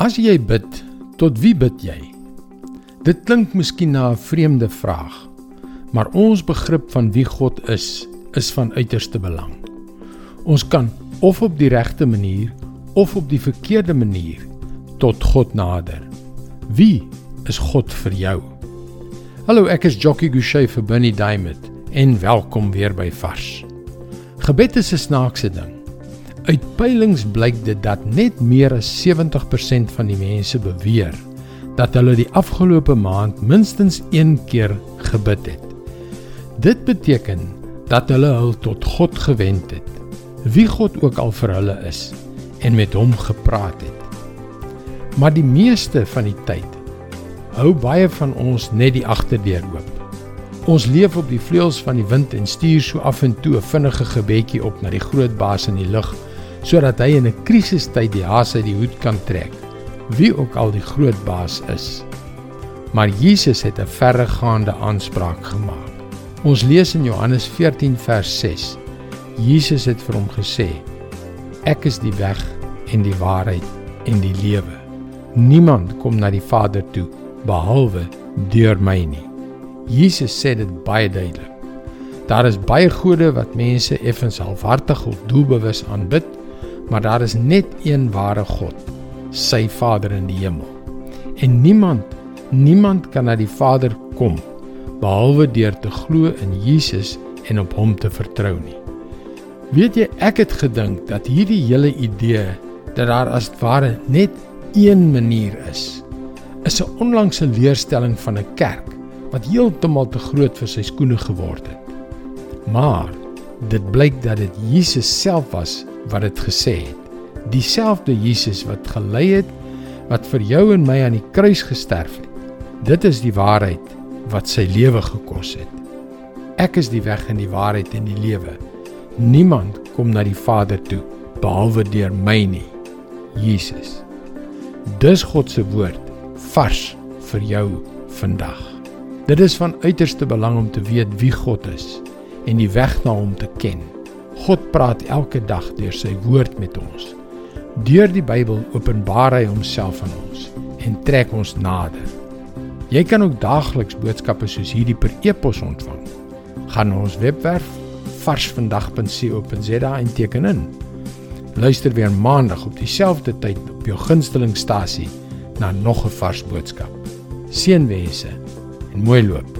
As jy bid, tot wie bid jy? Dit klink miskien na 'n vreemde vraag, maar ons begrip van wie God is, is van uiterste belang. Ons kan of op die regte manier of op die verkeerde manier tot God nader. Wie is God vir jou? Hallo, ek is Jockey Gouchee vir Bernie Diamond en welkom weer by Vars. Gebed is 'n snaakse ding. Uit peilings blyk dit dat net meer as 70% van die mense beweer dat hulle die afgelope maand minstens 1 keer gebid het. Dit beteken dat hulle hul tot God gewend het, wie God ook al vir hulle is, en met hom gepraat het. Maar die meeste van die tyd hou baie van ons net die agterdeur oop. Ons leef op die vleuels van die wind en stuur so af en toe 'n vinnige gebedjie op na die groot baas in die lug sodat hy in 'n krisistyd die haas uit die hoed kan trek, wie ook al die groot baas is. Maar Jesus het 'n verregaande aanspraak gemaak. Ons lees in Johannes 14 vers 6. Jesus het vir hom gesê: Ek is die weg en die waarheid en die lewe. Niemand kom na die Vader toe behalwe deur my nie. Jesus sê dit baie duidelik. Daar is baie gode wat mense effens halfhartig of doelbewus aanbid maar daar is net een ware God, sy Vader in die hemel. En niemand, niemand kan na die Vader kom behalwe deur te glo in Jesus en op hom te vertrou nie. Weet jy, ek het gedink dat hierdie hele idee dat daar as ware net een manier is, is 'n onlangse leerstelling van 'n kerk wat heeltemal te groot vir sy skoene geword het. Maar dit blyk dat dit Jesus self was wat dit gesê het. Dieselfde Jesus wat gelei het wat vir jou en my aan die kruis gesterf het. Dit is die waarheid wat sy lewe gekos het. Ek is die weg en die waarheid en die lewe. Niemand kom na die Vader toe behalwe deur my nie. Jesus. Dis God se woord vars vir jou vandag. Dit is van uiterste belang om te weet wie God is en die weg na hom te ken. God praat elke dag deur sy woord met ons. Deur die Bybel openbaar hy homself aan ons en trek ons nader. Jy kan ook daagliks boodskappe soos hierdie per e-pos ontvang. Gaan na ons webwerf varsvandag.co.za en teken in. Luister weer maandag op dieselfde tyd op jou gunstelingstasie na nog 'n vars boodskap. Seënwense en mooi loop.